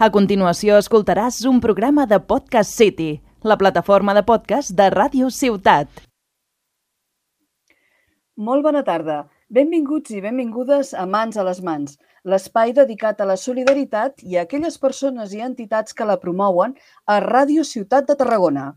A continuació escoltaràs un programa de Podcast City, la plataforma de podcast de Ràdio Ciutat. Molt bona tarda. Benvinguts i benvingudes a Mans a les Mans, l'espai dedicat a la solidaritat i a aquelles persones i entitats que la promouen a Ràdio Ciutat de Tarragona.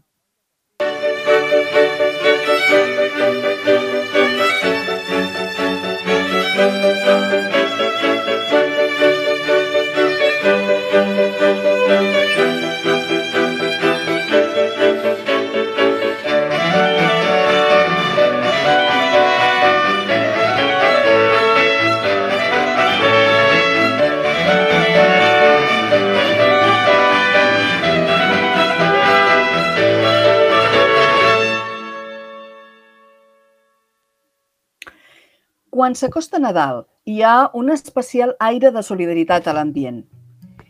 Quan s'acosta Nadal, hi ha un especial aire de solidaritat a l'ambient.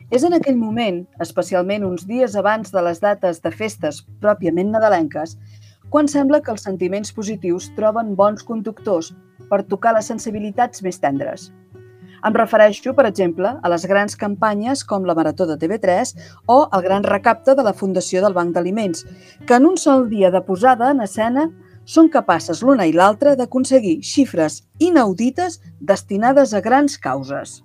És en aquell moment, especialment uns dies abans de les dates de festes pròpiament nadalenques, quan sembla que els sentiments positius troben bons conductors per tocar les sensibilitats més tendres. Em refereixo, per exemple, a les grans campanyes com la Marató de TV3 o el gran recapte de la Fundació del Banc d'Aliments, que en un sol dia de posada en escena són capaces l'una i l'altra d'aconseguir xifres inaudites destinades a grans causes.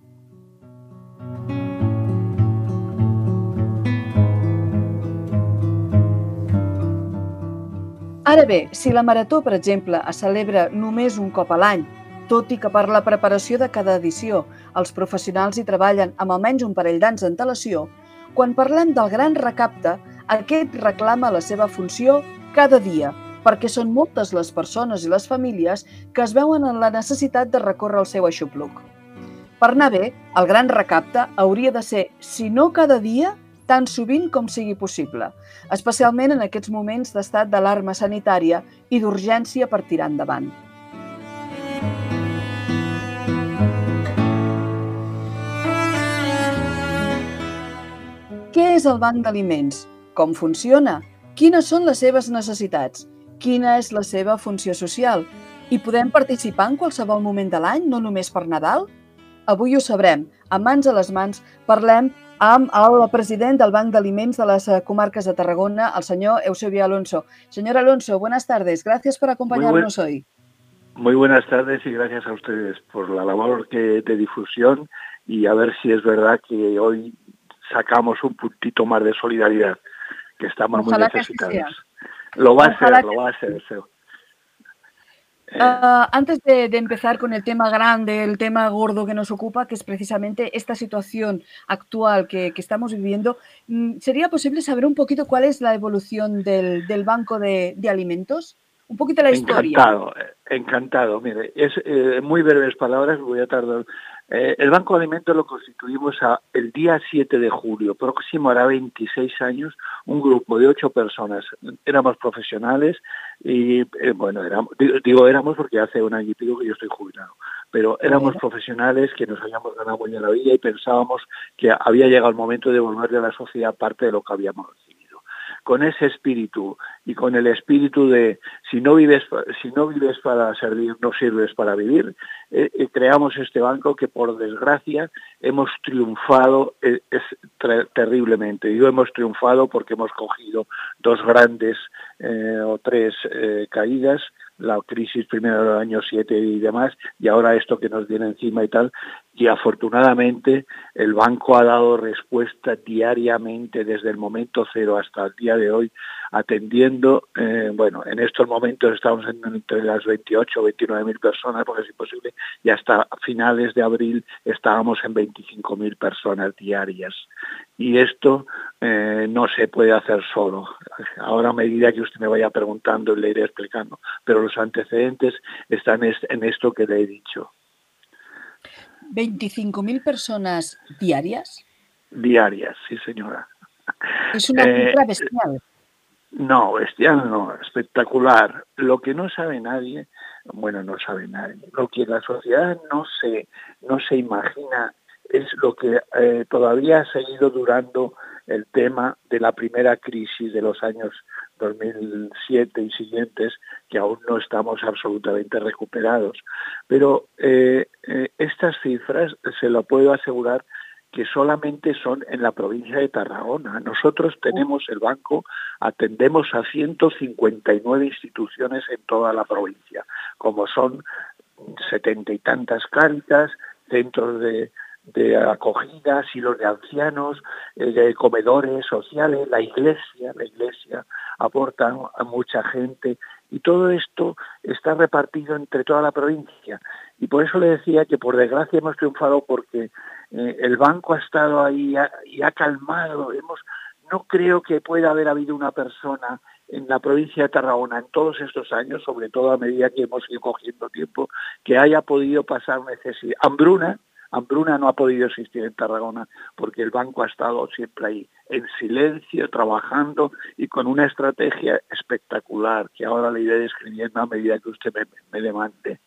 Ara bé, si la Marató, per exemple, es celebra només un cop a l'any, tot i que per la preparació de cada edició els professionals hi treballen amb almenys un parell d'anys d'antelació, quan parlem del gran recapte, aquest reclama la seva funció cada dia, perquè són moltes les persones i les famílies que es veuen en la necessitat de recórrer el seu aixopluc. Per anar bé, el gran recapte hauria de ser, si no cada dia, tan sovint com sigui possible, especialment en aquests moments d'estat d'alarma sanitària i d'urgència per tirar endavant. Què és el Banc d'Aliments? Com funciona? Quines són les seves necessitats? Quina és la seva funció social i podem participar en qualsevol moment de l'any, no només per Nadal? Avui ho sabrem. A mans a les mans parlem amb el president del Banc d'Aliments de les eh, comarques de Tarragona, el senyor Eusebio Alonso. Señor Alonso, buenas tardes. Gracias por acompañarnos muy hoy. Muy buenas tardes y gracias a ustedes por la labor que, de difusión y a ver si es verdad que hoy sacamos un puntito más de solidaridad, que estamos Ojalá muy necesitados. Lo va a hacer, lo va a hacer. Uh, antes de, de, empezar con el tema grande, el tema gordo que nos ocupa, que es precisamente esta situación actual que, que estamos viviendo, mm, ¿sería posible saber un poquito cuál es la evolución del, del banco de, de, alimentos? Un poquito la historia. Encantado, encantado. Mire, es eh, muy breves palabras, voy a tardar eh, el Banco de Alimentos lo constituimos a, el día 7 de julio, próximo hará 26 años, un grupo de ocho personas. Éramos profesionales y, eh, bueno, éramos, digo éramos porque hace un año y pico que yo estoy jubilado, pero éramos profesionales que nos habíamos ganado muy en la vida y pensábamos que había llegado el momento de devolverle a la sociedad parte de lo que habíamos recibido con ese espíritu y con el espíritu de si no vives si no vives para servir no sirves para vivir eh, eh, creamos este banco que por desgracia hemos triunfado eh, es terriblemente. Digo hemos triunfado porque hemos cogido dos grandes o tres caídas la crisis primero del año 7 y demás, y ahora esto que nos viene encima y tal, y afortunadamente el banco ha dado respuesta diariamente desde el momento cero hasta el día de hoy, atendiendo, eh, bueno, en estos momentos estamos en, entre las 28 o 29 mil personas, porque es imposible, y hasta finales de abril estábamos en 25 mil personas diarias. Y esto eh, no se puede hacer solo. Ahora a medida que usted me vaya preguntando le iré explicando, pero los antecedentes están en esto que le he dicho. ¿25.000 personas diarias? Diarias, sí señora. Es una cifra eh, bestial. No, bestial no, espectacular. Lo que no sabe nadie, bueno, no sabe nadie, lo que la sociedad no se, no se imagina es lo que eh, todavía ha seguido durando el tema de la primera crisis de los años 2007 y siguientes, que aún no estamos absolutamente recuperados. Pero eh, eh, estas cifras, se lo puedo asegurar, que solamente son en la provincia de Tarragona. Nosotros tenemos el banco, atendemos a 159 instituciones en toda la provincia, como son setenta y tantas cáritas, centros de, de acogida, asilos de ancianos, eh, de comedores sociales, la iglesia, la iglesia aporta a mucha gente y todo esto está repartido entre toda la provincia. Y por eso le decía que por desgracia hemos triunfado porque eh, el banco ha estado ahí y ha calmado. Hemos, no creo que pueda haber habido una persona en la provincia de Tarragona en todos estos años, sobre todo a medida que hemos ido cogiendo tiempo, que haya podido pasar necesidad. Hambruna, hambruna no ha podido existir en Tarragona porque el banco ha estado siempre ahí, en silencio, trabajando y con una estrategia espectacular que ahora le iré describiendo a medida que usted me, me demande.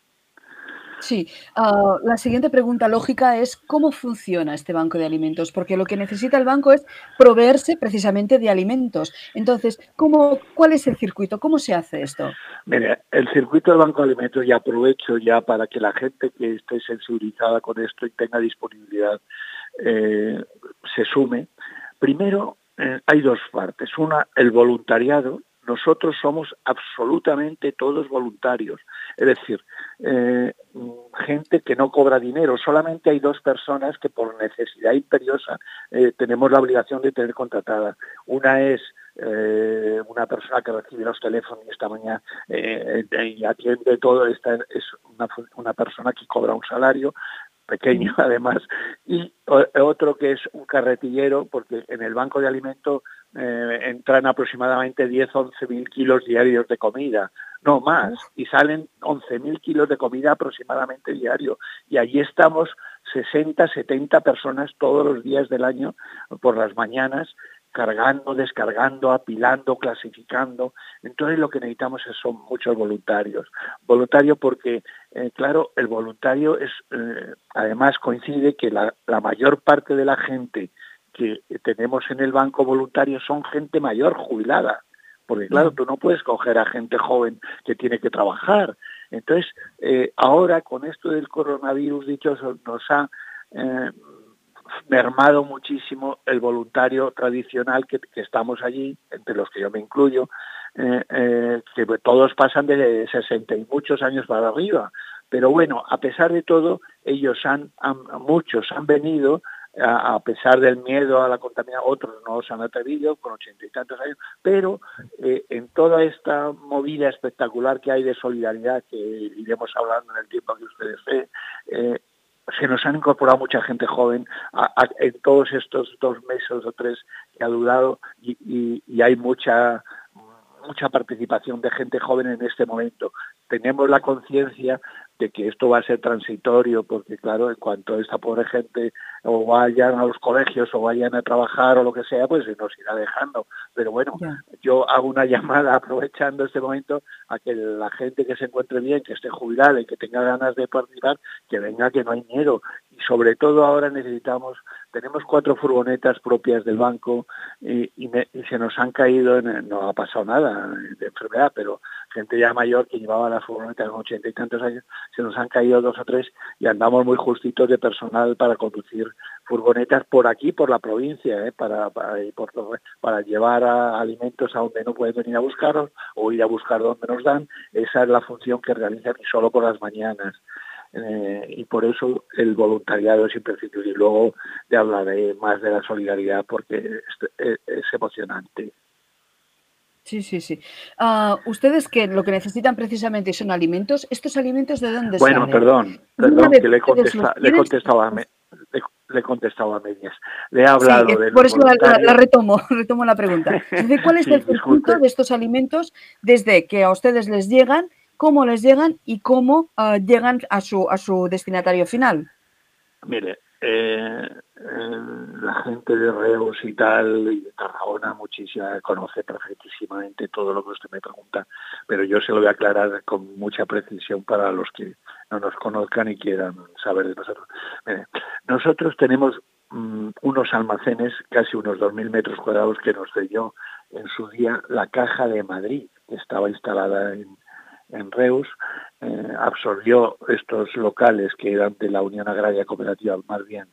Sí, uh, la siguiente pregunta lógica es cómo funciona este banco de alimentos, porque lo que necesita el banco es proveerse precisamente de alimentos. Entonces, ¿cómo, ¿cuál es el circuito? ¿Cómo se hace esto? Mire, el circuito del banco de alimentos, y aprovecho ya para que la gente que esté sensibilizada con esto y tenga disponibilidad eh, se sume. Primero, eh, hay dos partes. Una, el voluntariado, nosotros somos absolutamente todos voluntarios. Es decir, eh, gente que no cobra dinero. Solamente hay dos personas que por necesidad imperiosa eh, tenemos la obligación de tener contratada. Una es eh, una persona que recibe los teléfonos esta mañana eh, y atiende todo, esta es una persona que cobra un salario pequeño además, y otro que es un carretillero, porque en el banco de alimentos eh, entran aproximadamente 10-11 mil kilos diarios de comida, no más, y salen 11 mil kilos de comida aproximadamente diario. Y allí estamos 60, 70 personas todos los días del año por las mañanas cargando, descargando, apilando, clasificando. Entonces lo que necesitamos son muchos voluntarios. Voluntario porque, eh, claro, el voluntario es, eh, además coincide que la, la, mayor parte de la gente que tenemos en el banco voluntario son gente mayor, jubilada. Porque claro, tú no puedes coger a gente joven que tiene que trabajar. Entonces, eh, ahora con esto del coronavirus, dicho, nos ha mermado muchísimo el voluntario tradicional que, estamos allí, entre los que yo me incluyo, eh, eh, que todos pasan de 60 y muchos años para arriba. Pero bueno, a pesar de todo, ellos han, muchos han venido a, pesar del miedo a la contaminación, otros no se han atrevido con ochenta y tantos años, pero eh, en toda esta movida espectacular que hay de solidaridad, que iremos hablando en el tiempo que ustedes ve, se nos han incorporado mucha gente joven en todos estos dos meses o tres que ha durado y, y hay mucha mucha participación de gente joven en este momento. Tenemos la conciencia de que esto va a ser transitorio, porque claro, en cuanto esta pobre gente o vayan a los colegios o vayan a trabajar o lo que sea, pues se nos irá dejando. Pero bueno, yo hago una llamada aprovechando este momento a que la gente que se encuentre bien, que esté jubilada y que tenga ganas de participar, que venga, que no hay dinero. Sobre todo ahora necesitamos, tenemos cuatro furgonetas propias del banco y, se nos han caído, no ha pasado nada de enfermedad, pero gente ya mayor que llevaba la furgoneta con ochenta y tantos años, se nos han caído dos o tres y andamos muy justitos de personal para conducir furgonetas por aquí, por la provincia, ¿eh? para, para, llevar alimentos a donde no pueden venir a buscarlos o ir a buscar donde nos dan. Esa es la función que realizan y solo por las mañanas. Eh, y por eso el voluntariado es imprescindible. Y luego te hablaré más de la solidaridad porque es, es emocionante. Sí, sí, sí. Uh, ustedes que lo que necesitan precisamente son alimentos, ¿estos alimentos de dónde bueno, salen? Bueno, perdón, perdón, que le he, contesta, le he contestado a me, le, le, he contestado a medias. Le he hablado sí, de Por eso la, retomo, retomo la pregunta. Entonces, ¿Cuál es sí, el circuito de estos alimentos desde que a ustedes les llegan, cómo les llegan y cómo uh, llegan a su, a su destinatario final? Mire, eh, eh, la gente de Reus y tal, y de Tarragona muchísima, conoce perfectísimamente todo lo que usted me pregunta, pero yo se lo voy a aclarar con mucha precisión para los que no nos conozcan y quieran saber de nosotros. Mire, nosotros tenemos mm, unos almacenes, casi unos 2.000 metros cuadrados que nos dio en su día la Caja de Madrid, que estaba instalada en, en Reus, eh, absorbió estos locales que eran de la Unión Agraria Cooperativa, más bien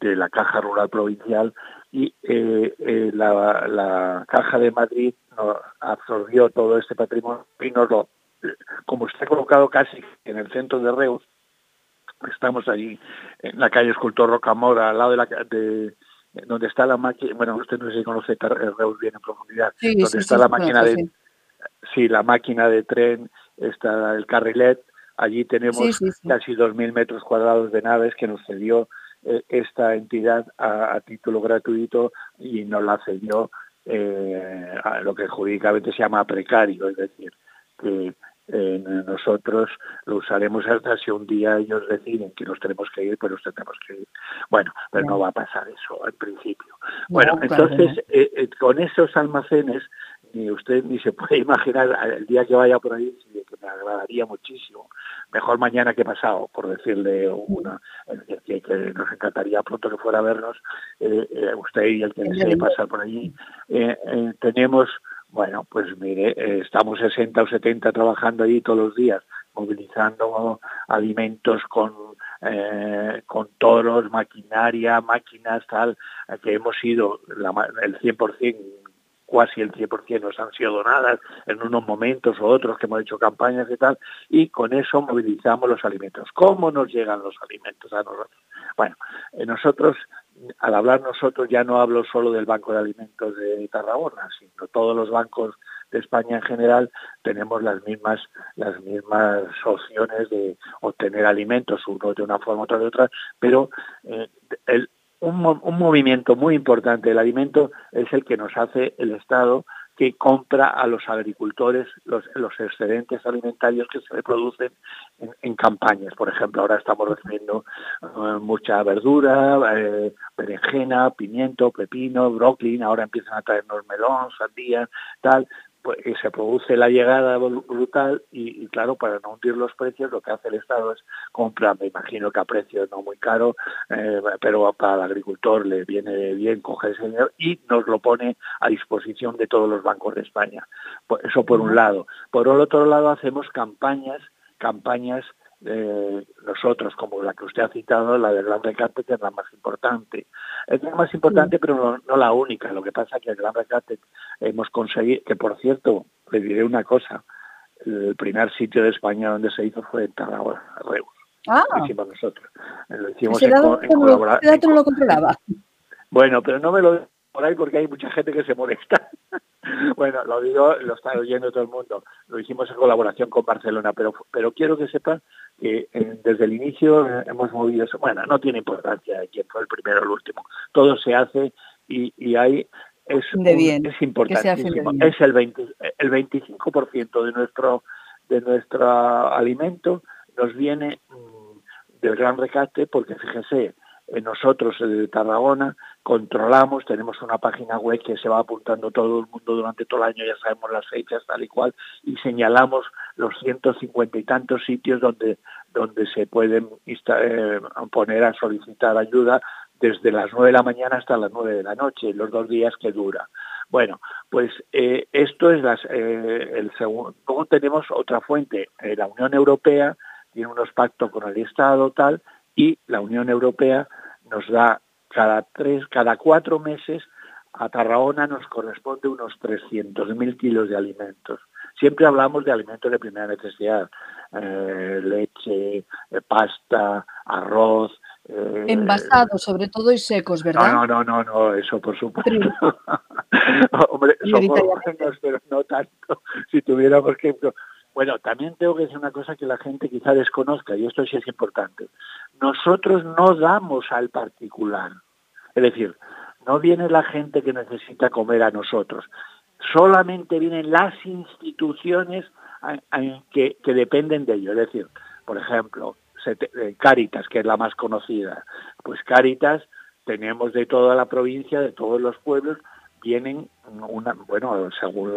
de la Caja Rural Provincial y eh, eh, la, Caja de Madrid nos absorbió todo este patrimonio y nos lo, como está colocado casi en el centro de Reus, estamos allí en la calle Escultor Rocamora, al lado de la de, donde está la máquina, bueno, usted no sé si conoce Reus bien en profundidad, donde está la máquina de sí, la máquina de tren, está el carrilet, allí tenemos casi 2.000 metros cuadrados de naves que nos cedió eh, esta entidad a, título gratuito y nos la cedió eh, a lo que jurídicamente se llama precario, es decir, que eh, nosotros lo usaremos hasta si un día ellos deciden que nos tenemos que ir, pues nos tenemos que ir. Bueno, pero no va a pasar eso al principio. Bueno, entonces, con esos almacenes ni usted ni se puede imaginar el día que vaya por ahí, que me agradaría muchísimo. Mejor mañana que pasado, por decirle una, que, nos encantaría pronto que fuera a vernos, eh, eh, usted y el que desee pasar por allí. Eh, tenemos, bueno, pues mire, estamos 60 o 70 trabajando allí todos los días, movilizando alimentos con con toros, maquinaria, máquinas, tal, que hemos ido la, el 100% casi el 100% nos han sido donadas en unos momentos o otros que hemos hecho campañas y tal, y con eso movilizamos los alimentos. ¿Cómo nos llegan los alimentos a nosotros? Bueno, eh, nosotros, al hablar nosotros, ya no hablo solo del Banco de Alimentos de Tarragona, sino todos los bancos de España en general tenemos las mismas las mismas opciones de obtener alimentos, uno de una forma, otro de otra, pero eh, el, un, movimiento muy importante del alimento es el que nos hace el Estado que compra a los agricultores los, excedentes alimentarios que se producen en, campañas. Por ejemplo, ahora estamos recibiendo eh, mucha verdura, eh, berenjena, pimiento, pepino, brócoli, ahora empiezan a traernos melón, sandía, tal, pues, se produce la llegada brutal y, claro, para no hundir los precios, lo que hace el Estado es comprar, me imagino que a precios no muy caro, eh, pero para el agricultor le viene bien coger ese dinero y nos lo pone a disposición de todos los bancos de España. Pues eso por un lado. Por el otro lado hacemos campañas, campañas eh, nosotros, como la que usted ha citado, la del Gran Recate, que es la más importante. Es la más importante, pero no, la única. Lo que pasa es que el Gran Recate hemos conseguido, que por cierto, le diré una cosa, el primer sitio de España donde se hizo fue en Tarragona, Reus. Ah. Lo hicimos nosotros. Lo hicimos en, colaboración. no lo controlaba. Bueno, pero no me lo por ahí porque hay mucha gente que se molesta. bueno, lo digo, lo está oyendo todo el mundo. Lo hicimos en colaboración con Barcelona, pero pero quiero que sepan que eh, desde el inicio eh, hemos movido eso. Bueno, no tiene importancia quién fue el primero o el último. Todo se hace y, y hay es, es importantísimo. Es el 20, el 25% de nuestro de nuestro alimento nos viene mm, del gran recate porque fíjense eh, nosotros de Tarragona controlamos, tenemos una página web que se va apuntando todo el mundo durante todo el año, ya sabemos las fechas tal y cual, y señalamos los 150 y tantos sitios donde, donde se pueden eh, poner a solicitar ayuda desde las 9 de la mañana hasta las 9 de la noche, los dos días que dura. Bueno, pues eh, esto es el segundo. Luego tenemos otra fuente, la Unión Europea tiene unos pactos con el Estado tal, y la Unión Europea nos da cada tres, cada cuatro meses a Tarragona nos corresponde unos 300.000 kilos de alimentos. Siempre hablamos de alimentos de primera necesidad, eh, leche, eh, pasta, arroz. Eh, Envasados, sobre todo, y secos, ¿verdad? No, no, no, no, eso por supuesto. Hombre, somos buenos, pero no tanto. Si tuviéramos que bueno, también tengo que decir una cosa que la gente quizá desconozca, y esto sí es importante. Nosotros no damos al particular. Es decir, no viene la gente que necesita comer a nosotros. Solamente vienen las instituciones que, dependen de ello. Es decir, por ejemplo, eh, Caritas, que es la más conocida. Pues Caritas tenemos de toda la provincia, de todos los pueblos, tienen una, bueno, según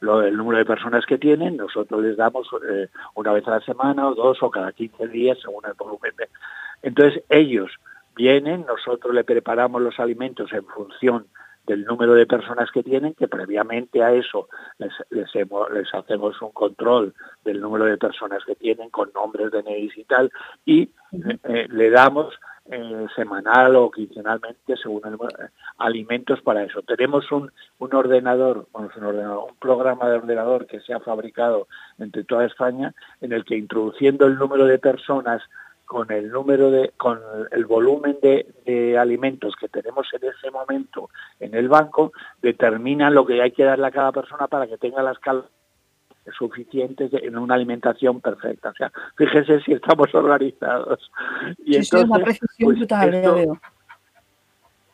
lo, el número de personas que tienen, nosotros les damos eh, una vez a la semana o dos o cada 15 días según el volumen. Entonces ellos vienen, nosotros le preparamos los alimentos en función del número de personas que tienen, que previamente a eso les, les, les hacemos un control del número de personas que tienen con nombres de NEIS y tal, y eh, le damos eh, semanal o quincenalmente según el, eh, alimentos para eso. Tenemos un, un ordenador, bueno, un ordenador, un programa de ordenador que se ha fabricado entre toda España en el que introduciendo el número de personas con el número de, con el volumen de, de, alimentos que tenemos en ese momento en el banco, determina lo que hay que darle a cada persona para que tenga las suficientes en una alimentación perfecta. O sea, fíjense si estamos organizados. Y sí, entonces, una precisión pues brutal, esto, veo.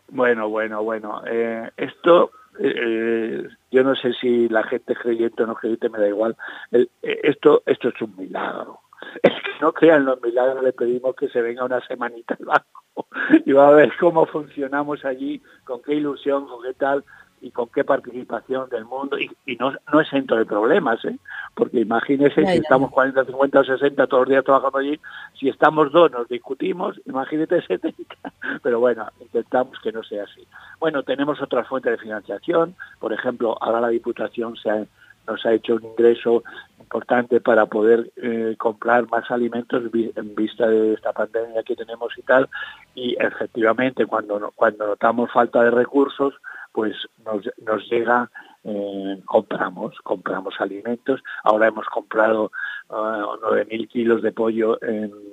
Bueno, bueno, bueno. Eh, esto, eh, yo no sé si la gente creyente o no creyente, me da igual. El, eh, esto, esto es un milagro. Es que no crean los milagros, le pedimos que se venga una semanita al banco y va a ver cómo funcionamos allí, con qué ilusión, con qué tal y con qué participación del mundo y, y no, no exento de problemas, ¿eh? porque imagínese si estamos 40, 50 o 60 todos los días trabajando allí, si estamos dos nos discutimos, imagínate 70, pero bueno, intentamos que no sea así. Bueno, tenemos otras fuentes de financiación, por ejemplo, ahora la Diputación se ha, nos ha hecho un ingreso importante para poder eh, comprar más alimentos en vista de esta pandemia que tenemos y tal, y efectivamente cuando, cuando notamos falta de recursos, pues nos, nos llega, eh, compramos, compramos alimentos. Ahora hemos comprado uh, 9.000 kilos de pollo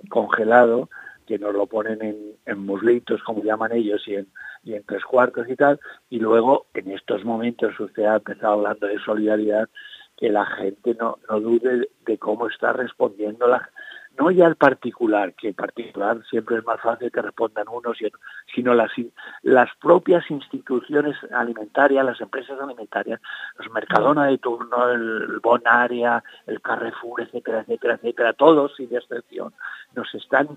congelado, que nos lo ponen en, en muslitos, como llaman ellos, y en, y en tres cuartos y tal. Y luego, en estos momentos, usted ha empezado hablando de solidaridad, que la gente no, no dude de cómo está respondiendo la, no ya el particular, que el particular siempre es más fácil que respondan unos, sino las, las propias instituciones alimentarias, las empresas alimentarias, los Mercadona de turno, el Bonaria, el Carrefour, etcétera, etcétera, etcétera, todos sin excepción, nos están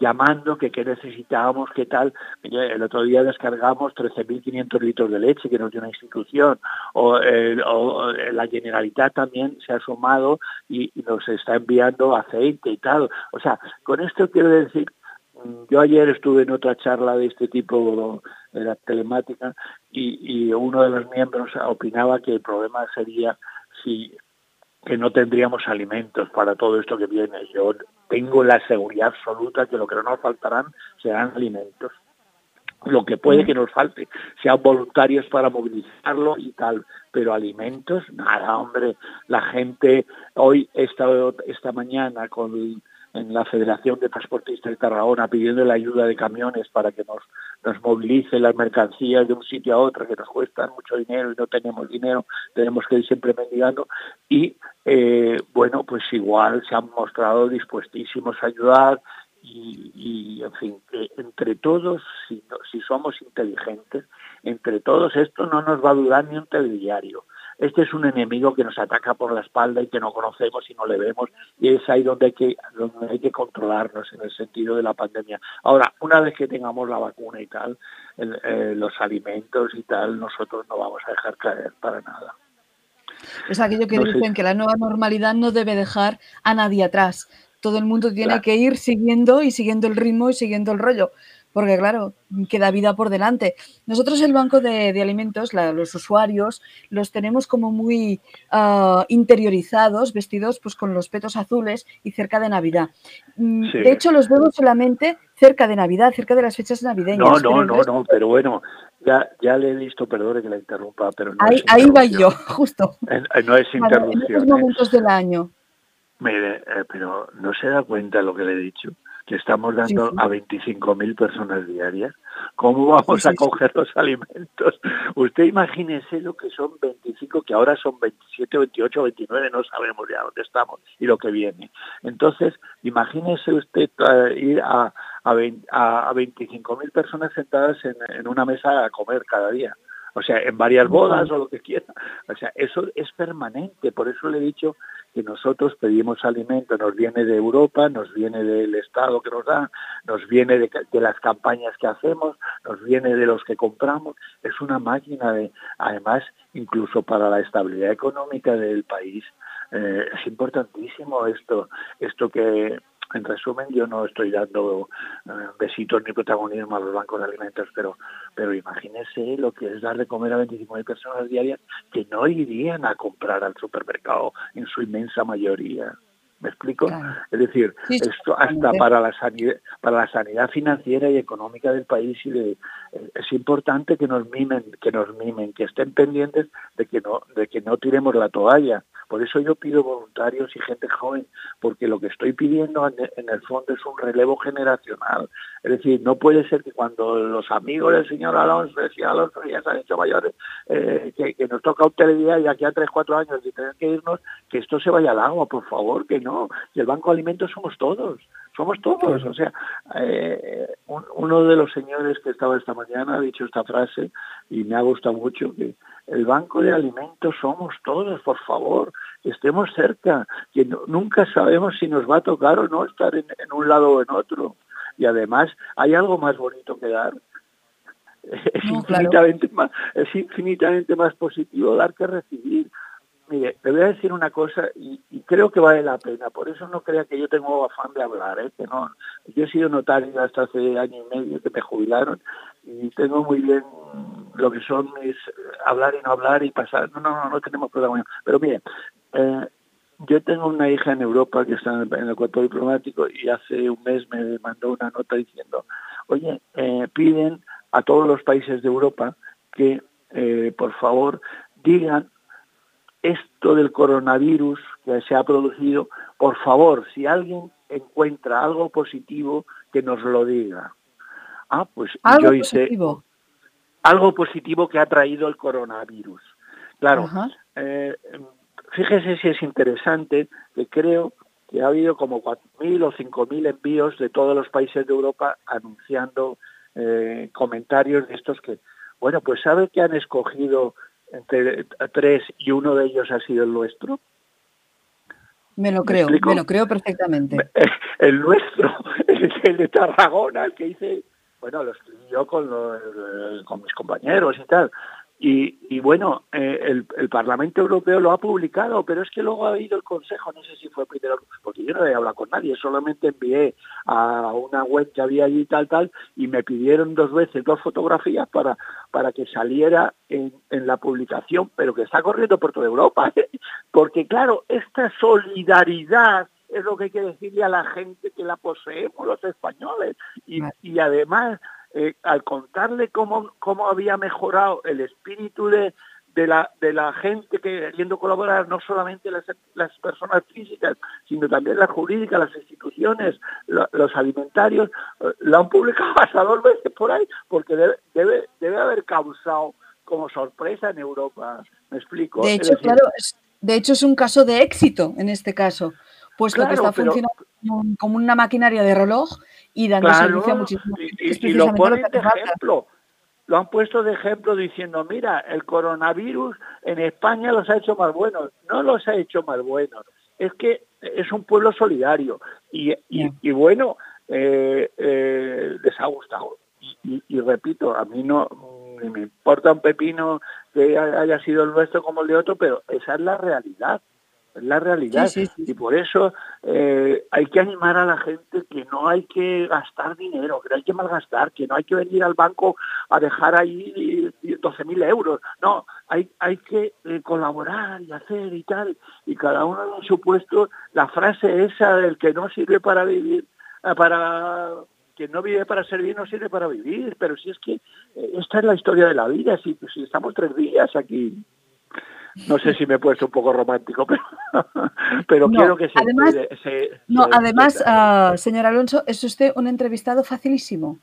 llamando que qué necesitábamos, qué tal. El otro día descargamos 13.500 litros de leche que nos dio una institución, o, eh, o, la Generalitat también se ha sumado y, y, nos está enviando aceite y tal. O sea, con esto quiero decir, mm, yo ayer estuve en otra charla de este tipo de la telemática y, y uno de los miembros opinaba que el problema sería si que no tendríamos alimentos para todo esto que viene. Yo tengo la seguridad absoluta que lo que no nos faltarán serán alimentos. Lo que puede que nos falte sean voluntarios para movilizarlo y tal, pero alimentos, nada, hombre. La gente, hoy, esta, esta mañana, con en la Federación de Transportistas de Tarragona pidiendo la ayuda de camiones para que nos, nos movilicen las mercancías de un sitio a otro que nos cuestan mucho dinero y no tenemos dinero, tenemos que ir siempre mendigando. Y eh, bueno, pues igual se han mostrado dispuestísimos a ayudar y, en fin, entre todos, si, si somos inteligentes, entre todos esto no nos va a durar ni un telediario este es un enemigo que nos ataca por la espalda y que no conocemos y no le vemos y es ahí donde hay que, donde hay que controlarnos en el sentido de la pandemia. Ahora, una vez que tengamos la vacuna y tal, el, eh, los alimentos y tal, nosotros no vamos a dejar caer para nada. Es aquello que no dicen sé. que la nueva normalidad no debe dejar a nadie atrás. Todo el mundo tiene claro. que ir siguiendo y siguiendo el ritmo y siguiendo el rollo porque claro, queda vida por delante. Nosotros el banco de, de alimentos, la, los usuarios, los tenemos como muy uh, interiorizados, vestidos pues con los petos azules y cerca de Navidad. Mm, sí. De hecho, los vemos solamente cerca de Navidad, cerca de las fechas navideñas. No, no, no, resto... no, pero bueno, ya, ya le he visto, perdone que la interrumpa, pero no ahí, ahí va yo, justo. No es interrupción. en estos momentos ¿eh? del año. Mire, eh, pero no se da cuenta lo que le he dicho que estamos dando sí, sí. a 25.000 personas diarias, ¿cómo vamos sí, a coger los alimentos? Usted imagínese lo que son 25, que ahora son 27, 28, 29, no sabemos ya dónde estamos y lo que viene. Entonces, imagínese usted uh, ir a, a, 20, a, a 25.000 personas sentadas en, en una mesa a comer cada día o sea, en varias bodas o lo que quiera. O sea, eso es permanente, por eso le he dicho que nosotros pedimos alimento, nos viene de Europa, nos viene del Estado que nos da, nos viene de, de, las campañas que hacemos, nos viene de los que compramos. Es una máquina de, además, incluso para la estabilidad económica del país, eh, es importantísimo esto, esto que en resumen, yo no estoy dando uh, besitos ni protagonismo a los bancos de alimentos, pero, pero imagínese lo que es dar de comer a 25.000 personas diarias que no irían a comprar al supermercado en su inmensa mayoría. ¿Me explico? Es decir, esto hasta para la sanidad, para la sanidad financiera y económica del país y de, eh, es importante que nos mimen, que nos mimen, que estén pendientes de que no, de que no tiremos la toalla. Por eso yo pido voluntarios y gente joven, porque lo que estoy pidiendo en el fondo es un relevo generacional. Es decir, no puede ser que cuando los amigos del señor Alonso, del señor Alonso ya se han hecho mayores, eh, que, nos toca hostelería y aquí a tres, cuatro años y tener que irnos, que esto se vaya al agua, por favor, que no. Y el Banco de Alimentos somos todos, somos todos. O sea, eh, uno de los señores que estaba esta mañana ha dicho esta frase y me ha gustado mucho, que el Banco de Alimentos somos todos, por favor, estemos cerca, que nunca sabemos si nos va a tocar o no estar en, un lado o en otro. Y además hay algo más bonito que dar. Es, infinitamente más, es infinitamente más positivo dar que recibir. Mire, le voy a decir una cosa y, creo que vale la pena. Por eso no crea que yo tengo afán de hablar. ¿eh? Que no, yo he sido notario hasta hace año y medio que me jubilaron y tengo muy bien lo que son mis hablar y no hablar y pasar. No, no, no, no tenemos problema. Pero mire, eh, yo tengo una hija en Europa que está en el, cuerpo diplomático y hace un mes me mandó una nota diciendo, oye, eh, piden a todos los países de Europa que, eh, por favor, digan esto del coronavirus que se ha producido, por favor, si alguien encuentra algo positivo, que nos lo diga. Ah, pues yo hice positivo? algo positivo que ha traído el coronavirus. Claro, eh, fíjese si es interesante que creo que ha habido como 4.000 o 5.000 envíos de todos los países de Europa anunciando eh, comentarios de estos que, bueno, pues ¿sabe que han escogido entre tres y uno de ellos ha sido el nuestro? Me lo creo, me, lo creo perfectamente. El nuestro, es el de Tarragona, el que hice, bueno, lo escribí yo con, con mis compañeros y tal. Y, bueno, eh, el, Parlamento Europeo lo ha publicado, pero es que luego ha habido el Consejo, no sé si fue primero, porque yo no he hablado con nadie, solamente envié a una web que había allí tal, tal, y me pidieron dos veces dos fotografías para, para que saliera en, en la publicación, pero que está corriendo por toda Europa, ¿eh? porque claro, esta solidaridad es lo que hay que decirle a la gente que la poseemos los españoles, y, y además eh, al contarle cómo, cómo había mejorado el espíritu de, de la, de la gente que queriendo colaborar, no solamente las, las personas físicas, sino también las jurídicas, las instituciones, los alimentarios, eh, lo han publicado hasta dos veces por ahí, porque debe, debe, debe haber causado como sorpresa en Europa. ¿Me explico? De hecho, claro, es, de hecho es un caso de éxito en este caso, puesto que está funcionando como una maquinaria de reloj y dando servicio a muchísimos. Y, lo ponen de ejemplo. Lo han puesto de ejemplo diciendo, mira, el coronavirus en España los ha hecho más buenos. No los ha hecho más buenos. Es que es un pueblo solidario. Y, y, bueno, eh, eh, les ha gustado. Y, repito, a mí no me importa un pepino que haya sido el nuestro como el de otro, pero esa es la realidad es la realidad. Y por eso eh, hay que animar a la gente que no hay que gastar dinero, que no hay que malgastar, que no hay que venir al banco a dejar ahí 12.000 euros. No, hay, hay que eh, colaborar y hacer y tal. Y cada uno en su puesto, la frase esa del que no sirve para vivir, eh, para que no vive para servir no sirve para vivir, pero si es que esta es la historia de la vida, si, si estamos tres días aquí. No sé si me he puesto un poco romántico, pero, pero quiero que se... Además, no, además uh, señor Alonso, es usted un entrevistado facilísimo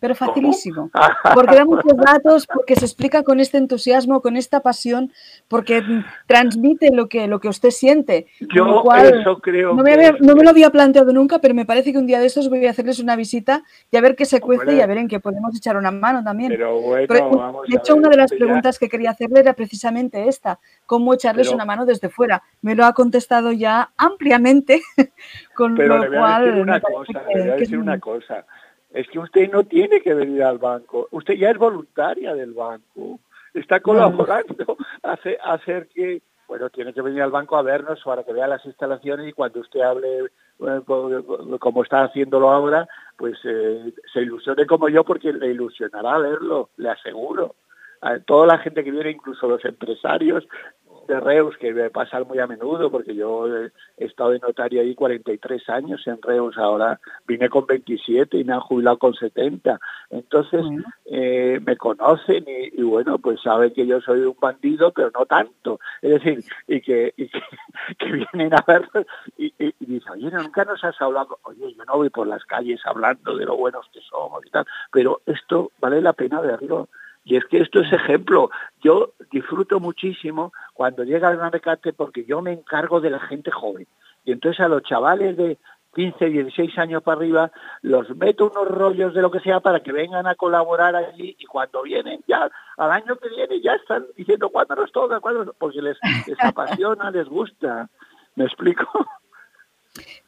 pero facilísimo. Porque da muchos datos, porque se explica con este entusiasmo, con esta pasión, porque transmite lo que, lo que usted siente. Yo eso creo no me, no me, lo había planteado nunca, pero me parece que un día de estos voy a hacerles una visita y a ver qué se cuece y a ver en qué podemos echar una mano también. Pero bueno, de hecho, una de las preguntas que quería hacerle era precisamente esta, cómo echarles una mano desde fuera. Me lo ha contestado ya ampliamente, con pero lo cual... Una cosa, le voy a decir una cosa es que usted no tiene que venir al banco, usted ya es voluntaria del banco, está colaborando a hacer, que, bueno, tiene que venir al banco a vernos para que vea las instalaciones y cuando usted hable como está haciéndolo ahora, pues eh, se ilusione como yo porque le ilusionará verlo, le aseguro. A toda la gente que viene, incluso los empresarios, de Reus, que me pasa muy a menudo, porque yo he estado de notario ahí 43 años en Reus, ahora vine con 27 y me han jubilado con 70. Entonces eh, me conocen y, bueno, pues saben que yo soy un bandido, pero no tanto. Es decir, y que, que, vienen a ver y, y, dicen, oye, nunca nos has hablado, oye, yo no voy por las calles hablando de lo buenos que somos y tal, pero esto vale la pena verlo. Y es que esto es ejemplo. Yo disfruto muchísimo cuando llega el gran recate porque yo me encargo de la gente joven. Y entonces a los chavales de 15, 16 años para arriba, los meto unos rollos de lo que sea para que vengan a colaborar allí y cuando vienen ya, al año que viene ya están diciendo cuándo nos toca, cuándo porque les, les apasiona, les gusta. ¿Me explico?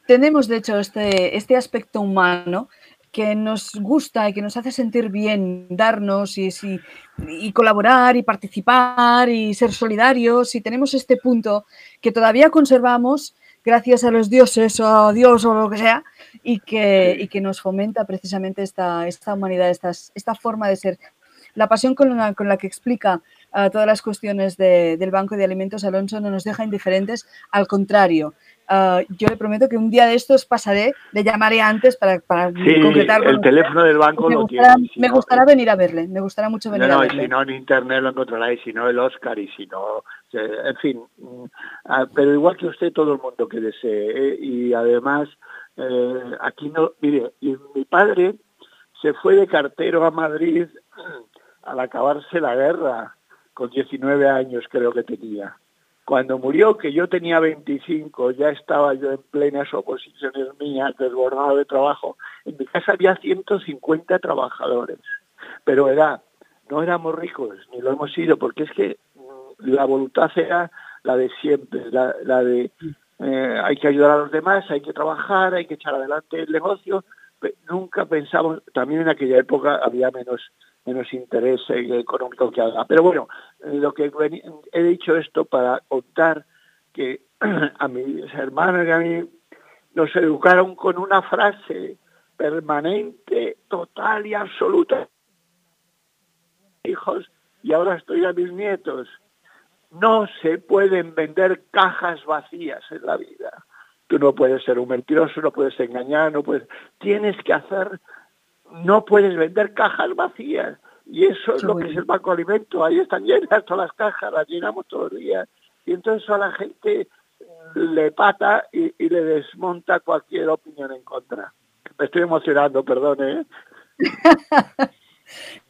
Tenemos, de hecho, este, este aspecto humano que nos gusta y que nos hace sentir bien darnos y, y, colaborar y participar y ser solidarios y tenemos este punto que todavía conservamos gracias a los dioses o a Dios o lo que sea y que, y que nos fomenta precisamente esta, esta humanidad, esta, esta forma de ser. La pasión con la, con la que explica uh, todas las cuestiones de, del Banco de Alimentos Alonso no nos deja indiferentes, al contrario, Uh, yo le prometo que un día de estos pasaré, le llamaré antes para, para sí, concretar. el teléfono del banco me lo gustará, tiene. Si me no, gustará venir a verle, me gustará mucho venir no, no, a verle. Y si no, en internet lo encontraráis, si no el Oscar y si no... En fin, mm, ah, pero igual que usted, todo el mundo que desee. ¿eh? Y además, eh, aquí no... Mire, mi padre se fue de cartero a Madrid al acabarse la guerra, con 19 años creo que tenía. Cuando murió, que yo tenía 25, ya estaba yo en plenas oposiciones mías, desbordado de trabajo. En mi casa había 150 trabajadores, pero era, no éramos ricos, ni lo hemos sido, porque es que mm, la voluntad era la de siempre, la, de eh, hay que ayudar a los demás, hay que trabajar, hay que echar adelante el negocio. Nunca pensamos, también en aquella época había menos menos interés económico que haga. Pero bueno, lo que he dicho esto para contar que a mis hermanos y a mí nos educaron con una frase permanente, total y absoluta. Hijos, y ahora estoy a mis nietos. No se pueden vender cajas vacías en la vida. Tú no puedes ser un mentiroso, no puedes engañar, no puedes. Tienes que hacer no puedes vender cajas vacías. Y eso es lo que es el banco alimento. Ahí están llenas todas las cajas, las llenamos todos los días. Y entonces a la gente le pata y, y le desmonta cualquier opinión en contra. Me estoy emocionando, perdón, ¿eh?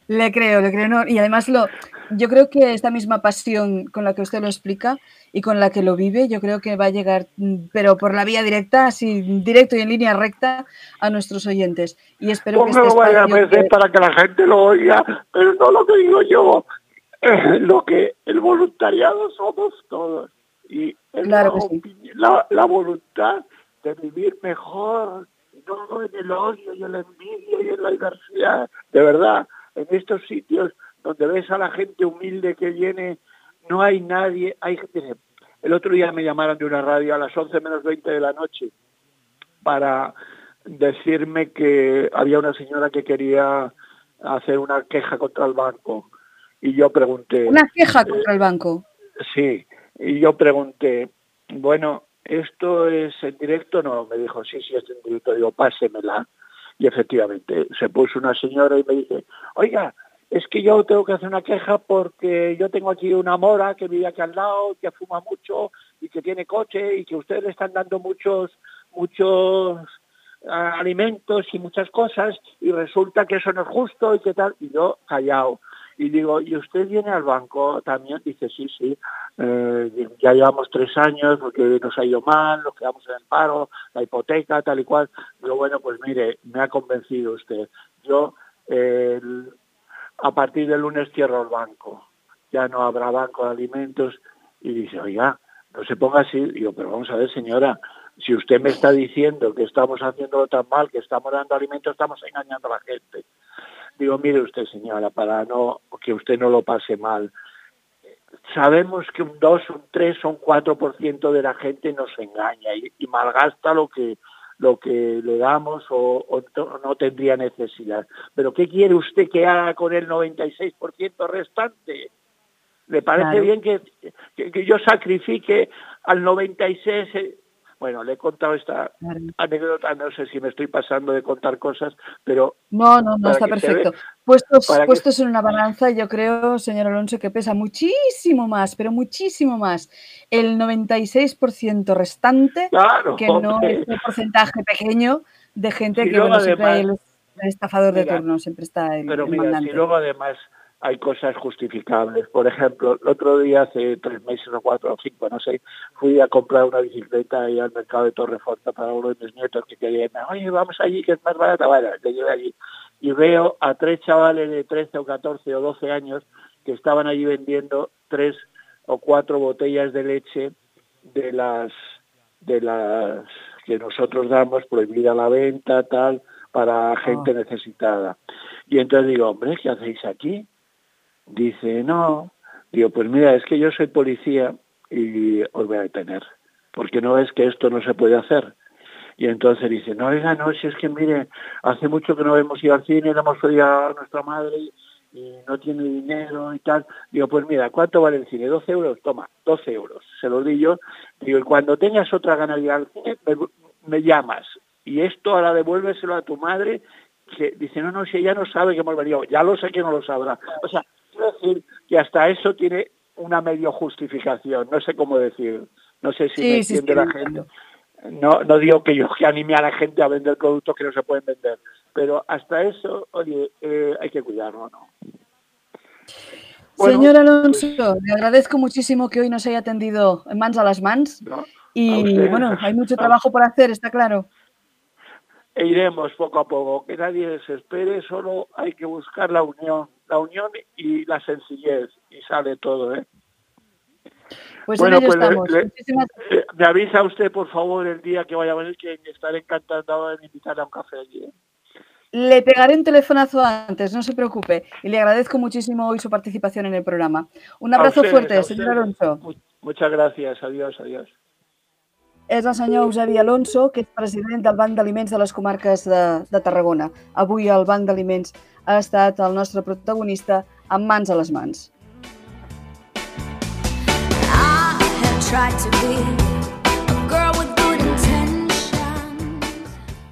Le creo, le creo. No. Y además lo, yo creo que esta misma pasión con la que usted lo explica y con la que lo vive, yo creo que va a llegar, mm, pero por la vía directa, así directo y en línea recta a nuestros oyentes. Y espero que este lo vaya a que... para que la gente lo oiga, pero no lo que digo yo, lo que el voluntariado somos todos. Y claro la, sí. la, la voluntad de vivir mejor, no en el odio y en la envidia y en la diversidad, de verdad en estos sitios donde ves a la gente humilde que viene, no hay nadie, hay gente. El otro día me llamaron de una radio a las 11 menos 20 de la noche para decirme que había una señora que quería hacer una queja contra el banco. Y yo pregunté... ¿Una queja contra el banco? Sí, y yo pregunté, bueno, ¿esto es en directo? No, me dijo, sí, sí, es en directo. Digo, pásemela. Y efectivamente, se puso una señora y me dice, oiga, es que yo tengo que hacer una queja porque yo tengo aquí una mora que vive aquí al lado, que fuma mucho y que tiene coche y que ustedes le están dando muchos, muchos uh, alimentos y muchas cosas y resulta que eso no es justo y que tal. Y yo callado. Y digo, ¿y usted viene al banco también? Dice, sí, sí, eh, ya llevamos tres años porque nos ha ido mal, nos quedamos en el paro, la hipoteca, tal y cual. Digo, bueno, pues mire, me ha convencido usted. Yo a partir del lunes cierro el banco. Ya no habrá banco de alimentos. Y dice, oiga, no se ponga así. Digo, pero vamos a ver, señora, si usted me está diciendo que estamos haciéndolo tan mal, que estamos dando alimentos, estamos engañando a la gente. Digo, mire usted, señora, para no que usted no lo pase mal. Sabemos que un 2, un 3 o un 4% de la gente nos engaña y, y, malgasta lo que lo que le damos o, o no tendría necesidad. Pero ¿qué quiere usted que haga con el 96% restante? ¿Le parece Claro. bien que, que- que yo sacrifique al 96? Bueno, le he contado esta Claro. anécdota, no sé si me estoy pasando de contar cosas, pero No, no, no, está perfecto. ve- Puestos, que- puestos en una balanza, yo creo, señor Alonso, que pesa muchísimo más, pero muchísimo más el 96% restante claro, que no hombre, este porcentaje pequeño de gente que, siempre el, estafador de turno, siempre está el, pero el mira, mandante. si luego además hay cosas justificables. Por ejemplo, el otro día, hace tres meses o cuatro o cinco, no sé, fui a comprar una bicicleta ahí al mercado de Torrefonta para uno de mis nietos que quería irme. Oye, vamos allí, que es más barata. Bueno, le llevé allí. Y veo a tres chavales de 13 o 14 o 12 años que estaban allí vendiendo tres o cuatro botellas de leche de las de las que nosotros damos prohibida la venta tal para gente necesitada y entonces digo hombre qué hacéis aquí dice no digo pues mira es que yo soy policía y os voy a detener porque no es que esto no se puede hacer y entonces dice, no, oiga, no, si es que mire, hace mucho que no hemos ido al cine, le hemos pedido a nuestra madre y, no tiene dinero y tal. Digo, pues mira, ¿cuánto vale el cine? ¿12 euros? Toma, 12 euros. Se lo di yo. Digo, cuando tengas otra gana al cine, me, llamas. Y esto ahora devuélveselo a tu madre, que dice, no, no, si ella no sabe que hemos venido. Ya lo sé que no lo sabrá. O sea, decir que hasta eso tiene una medio justificación. No sé cómo decir. No sé si Sí, me entiende sí, la gente. No, no digo que yo que anime a la gente a vender productos que no se pueden vender, pero hasta eso, oye, eh, hay que cuidarlo, ¿no? Bueno, Señor Alonso, le agradezco muchísimo que hoy nos haya atendido en mans a las mans y bueno, hay mucho trabajo por hacer, está claro. E iremos poco a poco, que nadie desespere, solo hay que buscar la unión, la unión y la sencillez, y sale todo, ¿eh? Pues Bueno, pues le- le- Muchísimas Eh, Me avisa usted, por favor, el día que vaya a venir, que estaré encantado de invitarle a un café allí. ¿eh? Le pegaré un telefonazo antes, no se preocupe. Y le agradezco muchísimo hoy su participación en el programa. Un abrazo fuerte, señor. Alonso. Mu- Muchas gracias, adiós, adiós. És el senyor Eusebi Alonso, que és president del Banc d'Aliments de les comarques de, de Tarragona. Avui el Banc d'Aliments ha estat el nostre protagonista amb mans a les mans.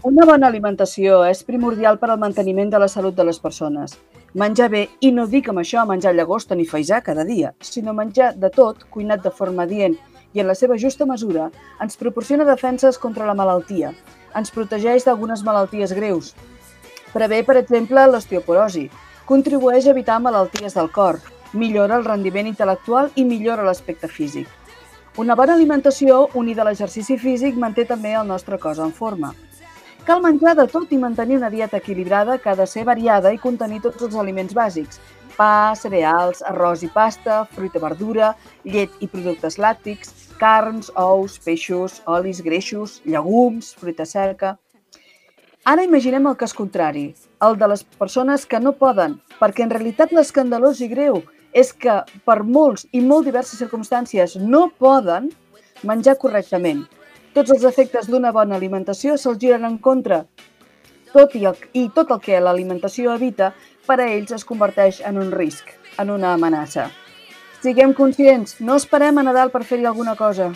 Una bona alimentació és primordial per al manteniment de la salut de les persones. Menjar bé, i no dic amb això menjar llagosta ni feisar cada dia, sinó menjar de tot, cuinat de forma adient i en la seva justa mesura, ens proporciona defenses contra la malaltia, ens protegeix d'algunes malalties greus, prevé, per exemple, l'osteoporosi, contribueix a evitar malalties del cor, millora el rendiment intel·lectual i millora l'aspecte físic. Una bona alimentació, unida a l'exercici físic, manté també el nostre cos en forma. Cal menjar de tot i mantenir una dieta equilibrada que ha de ser variada i contenir tots els aliments bàsics. Pa, cereals, arròs i pasta, fruita verdura, llet i productes làctics, carns, ous, peixos, olis, greixos, llegums, fruita seca... Ara imaginem el cas contrari, el de les persones que no poden, perquè en realitat l'escandalós i greu és que per molts i molt diverses circumstàncies no poden menjar correctament. Tots els efectes d'una bona alimentació se'ls giren en contra. Tot i, el, I tot el que l'alimentació evita, per a ells es converteix en un risc, en una amenaça. Siguem conscients, no esperem a Nadal per fer-hi alguna cosa.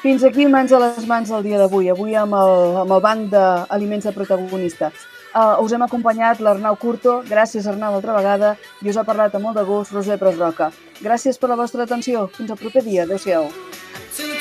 Fins aquí mans a les mans el dia d'avui, avui amb el, amb el banc d'aliments de protagonista. Uh, us hem acompanyat l'Arnau Curto, gràcies Arnau altra vegada, i us ha parlat amb molt de gust Roser Pres Roca. Gràcies per la vostra atenció, fins al proper dia, adeu-siau.